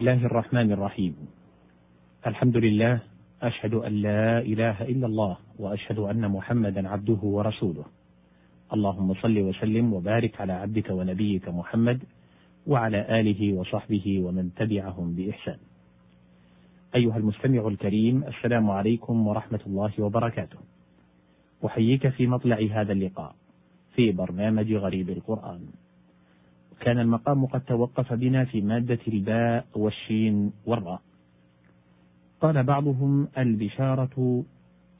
الله الرحمن الرحيم. الحمد لله أشهد أن لا إله إلا الله وأشهد أن محمدا عبده ورسوله. اللهم صل وسلم وبارك على عبدك ونبيك محمد وعلى آله وصحبه ومن تبعهم بإحسان. أيها المستمع الكريم السلام عليكم ورحمة الله وبركاته. أحييك في مطلع هذا اللقاء في برنامج غريب القرآن. كان المقام قد توقف بنا في مادة الباء والشين والراء. قال بعضهم البشارة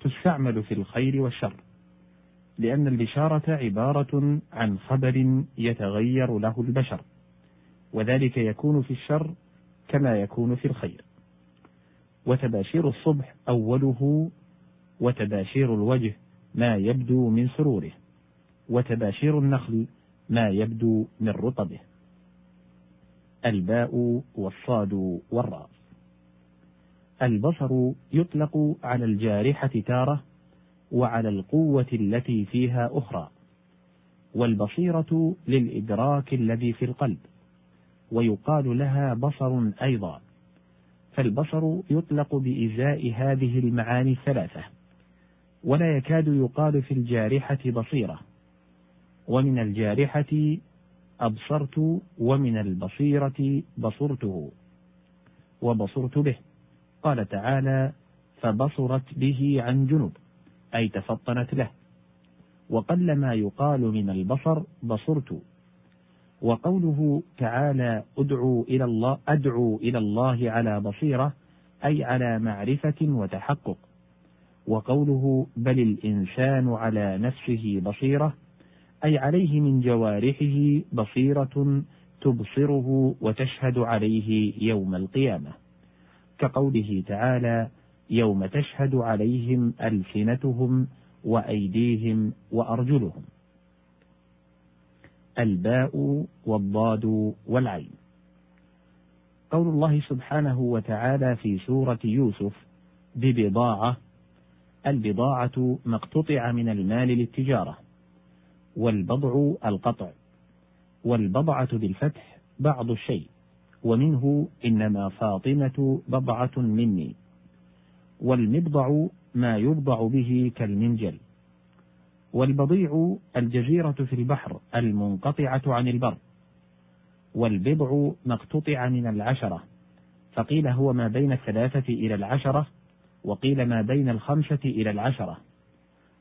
تستعمل في الخير والشر لأن البشارة عبارة عن خبر يتغير له البشر وذلك يكون في الشر كما يكون في الخير. وتباشير الصبح أوله وتباشير الوجه ما يبدو من سروره وتباشير النخل ما يبدو من رطبه. الباء والصاد والراء. البصر يطلق على الجارحة تارة وعلى القوة التي فيها أخرى والبصيرة للإدراك الذي في القلب ويقال لها بصر أيضا. فالبصر يطلق بإزاء هذه المعاني الثلاثة ولا يكاد يقال في الجارحة بصيرة. ومن الجارحة أبصرت ومن البصيرة بصرته وبصرت به. قال تعالى فبصرت به عن جنب أي تفطنت له. وقل ما يقال من البصر بصرت. وقوله تعالى ادعوا إلى الله أدعو إلى الله على بصيرة أي على معرفة وتحقق. وقوله بل الإنسان على نفسه بصيرة أي عليه من جوارحه بصيرة تبصره وتشهد عليه يوم القيامة. كقوله تعالى يوم تشهد عليهم ألسنتهم وأيديهم وأرجلهم. الباء والضاد والعين. قول الله سبحانه وتعالى في سورة يوسف ببضاعة البضاعة ما اقتطع من المال للتجارة. والبضع القطع والبضعة بالفتح بعض الشيء ومنه إنما فاطمة بضعة مني والمبضع ما يبضع به كالمنجل والبضيع الجزيرة في البحر المنقطعة عن البر والبضع ما اقتطع من العشرة فقيل هو ما بين الثلاثة إلى العشرة وقيل ما بين الخمسة إلى العشرة.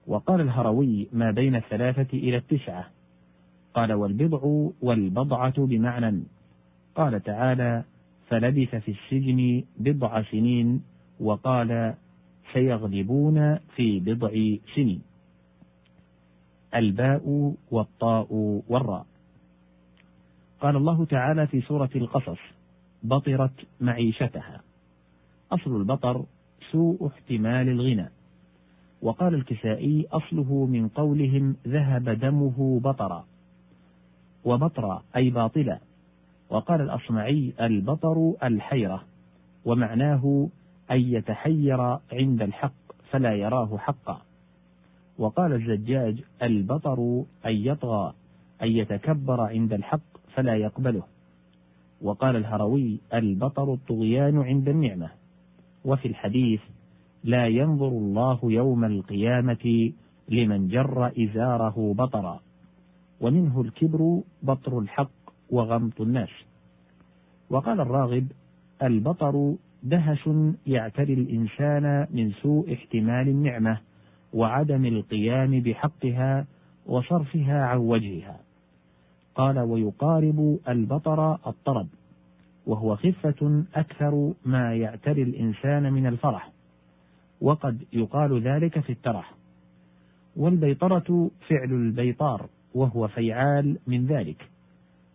وقال الهروي ما بين الثلاثة إلى التسعة. قال والبضع والبضعة بمعنى. قال تعالى فلبث في السجن بضع سنين وقال سيغلبون في بضع سنين. الباء والطاء والراء. قال الله تعالى في سورة القصص بطرت معيشتها. أصل البطر سوء احتمال الغنى. وقال الكسائي أصله من قولهم ذهب دمه بطرا وبطرا أي باطلا وقال الأصمعي البطر الحيرة ومعناه أن يتحير عند الحق فلا يراه حقا وقال الزجاج البطر أن يطغى أن يتكبر عند الحق فلا يقبله وقال الهروي البطر الطغيان عند النعمة وفي الحديث لا ينظر الله يوم القيامة لمن جر إزاره بطرا. ومنه الكبر بطر الحق وغمط الناس. وقال الراغب البطر دهش يعتري الإنسان من سوء احتمال النعمة وعدم القيام بحقها وصرفها عن وجهها. قال ويقارب البطر الطرب وهو خفة أكثر ما يعتري الإنسان من الفرح. وقد يقال ذلك في الترح. والبيطرة فعل البيطار وهو فيعال من ذلك.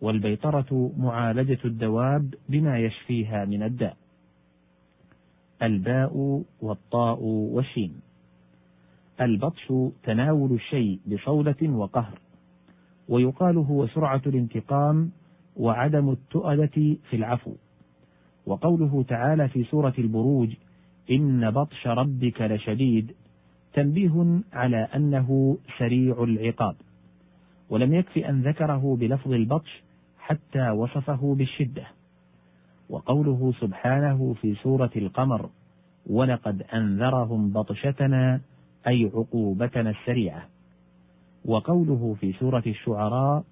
والبيطرة معالجة الدواب بما يشفيها من الداء. الباء والطاء والشين. البطش تناول الشيء بصولة وقهر. ويقال هو سرعة الانتقام وعدم التؤدة في العفو. وقوله تعالى في سورة البروج إن بطش ربك لشديد تنبيه على أنه سريع العقاب. ولم يكف أن ذكره بلفظ البطش حتى وصفه بالشدة. وقوله سبحانه في سورة القمر ولقد أنذرهم بطشتنا أي عقوبتنا السريعة. وقوله في سورة الشعراء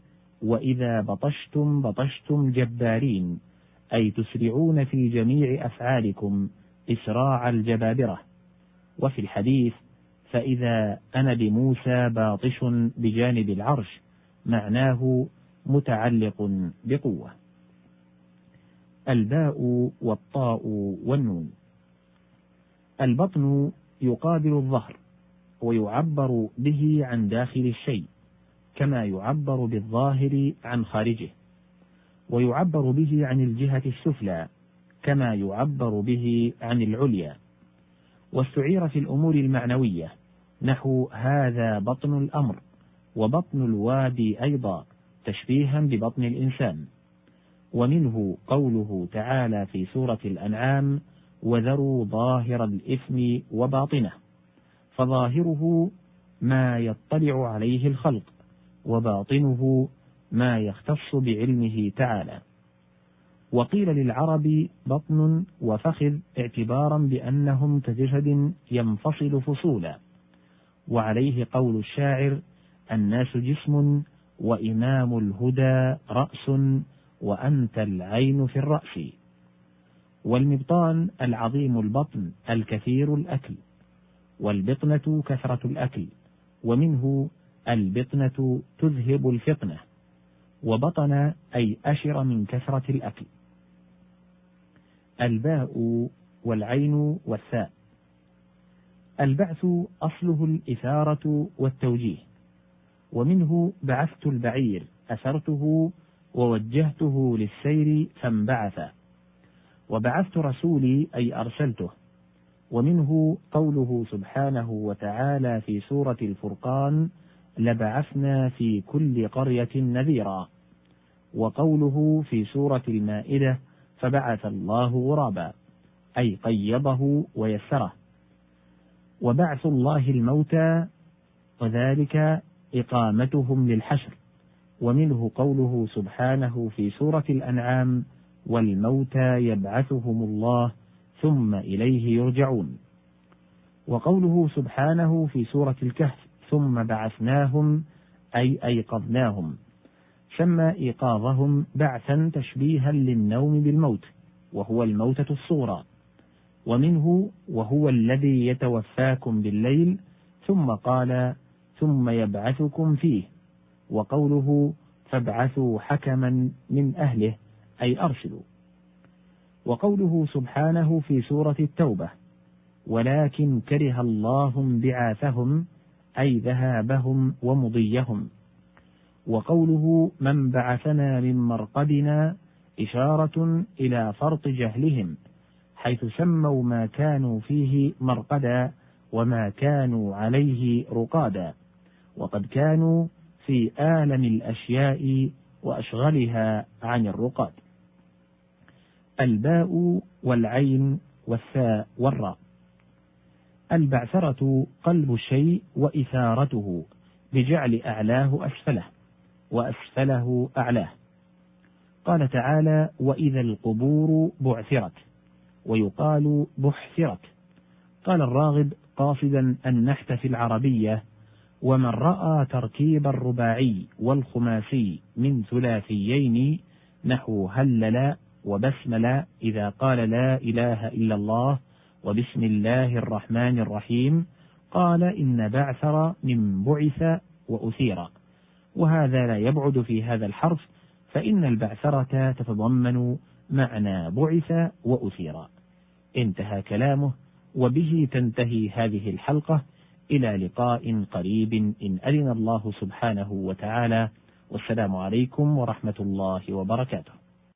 وإذا بطشتم بطشتم جبارين أي تسرعون في جميع أفعالكم. إسراع الجبابرة. وفي الحديث فإذا أنا بموسى باطش بجانب العرش معناه متعلق بقوة. الباء والطاء والنون. البطن يقابل الظهر ويعبر به عن داخل الشيء كما يعبر بالظاهر عن خارجه ويعبر به عن الجهة السفلى كما يعبر به عن العليا. واستعير في الأمور المعنوية نحو هذا بطن الأمر وبطن الوادي أيضا تشبيها ببطن الإنسان. ومنه قوله تعالى في سورة الأنعام وذروا ظاهر الإثم وباطنه. فظاهره ما يطلع عليه الخلق وباطنه ما يختص بعلمه تعالى. وقيل للعرب بطن وفخذ اعتبارا بأنهم كجسد ينفصل فصولا. وعليه قول الشاعر الناس جسم وإمام الهدى رأس وأنت العين في الرأس. والمبطان العظيم البطن الكثير الأكل والبطنة كثرة الأكل ومنه البطنة تذهب الفطنة وبطن أي أشر من كثرة الأكل. الباء والعين والثاء. البعث أصله الإثارة والتوجيه. ومنه بعثت البعير أثرته ووجهته للسير فانبعث. وبعثت رسولي أي أرسلته. ومنه قوله سبحانه وتعالى في سورة الفرقان لبعثنا في كل قرية نذيرا. وقوله في سورة المائدة فبعث الله غرابا أي قيضه ويسره. وبعث الله الموتى وذلك إقامتهم للحشر. ومنه قوله سبحانه في سورة الأنعام والموتى يبعثهم الله ثم إليه يرجعون. وقوله سبحانه في سورة الكهف ثم بعثناهم أي أيقظناهم. سمى إيقاظهم بعثا تشبيها للنوم بالموت وهو الموتة الصغرى. ومنه وهو الذي يتوفاكم بالليل ثم قال ثم يبعثكم فيه. وقوله فابعثوا حكما من أهله أي أرسلوا وقوله سبحانه في سورة التوبة ولكن كره الله بعاثهم أي ذهابهم ومضيهم. وقوله من بعثنا من مرقدنا إشارة إلى فرط جهلهم حيث سموا ما كانوا فيه مرقدا وما كانوا عليه رقادا وقد كانوا في آلم الأشياء وأشغلها عن الرقاد. الباء والعين والثاء والراء. البعثرة قلب الشيء وإثارته بجعل أعلاه أسفله وأسفله أعلاه. قال تعالى وإذا القبور بعثرت. ويقال بحثرت. قال الراغب قاصدا النحت في العربية ومن رأى تركيب الرباعي والخماسي من ثلاثيين نحو هلل وبسمل إذا قال لا إله إلا الله وبسم الله الرحمن الرحيم قال إن بعثر من بعث وأثير. وهذا لا يبعد في هذا الحرف فإن البعثرة تتضمن معنى بعث وأثير. انتهى كلامه وبه تنتهي هذه الحلقة. إلى لقاء قريب إن أذن الله سبحانه وتعالى. والسلام عليكم ورحمة الله وبركاته.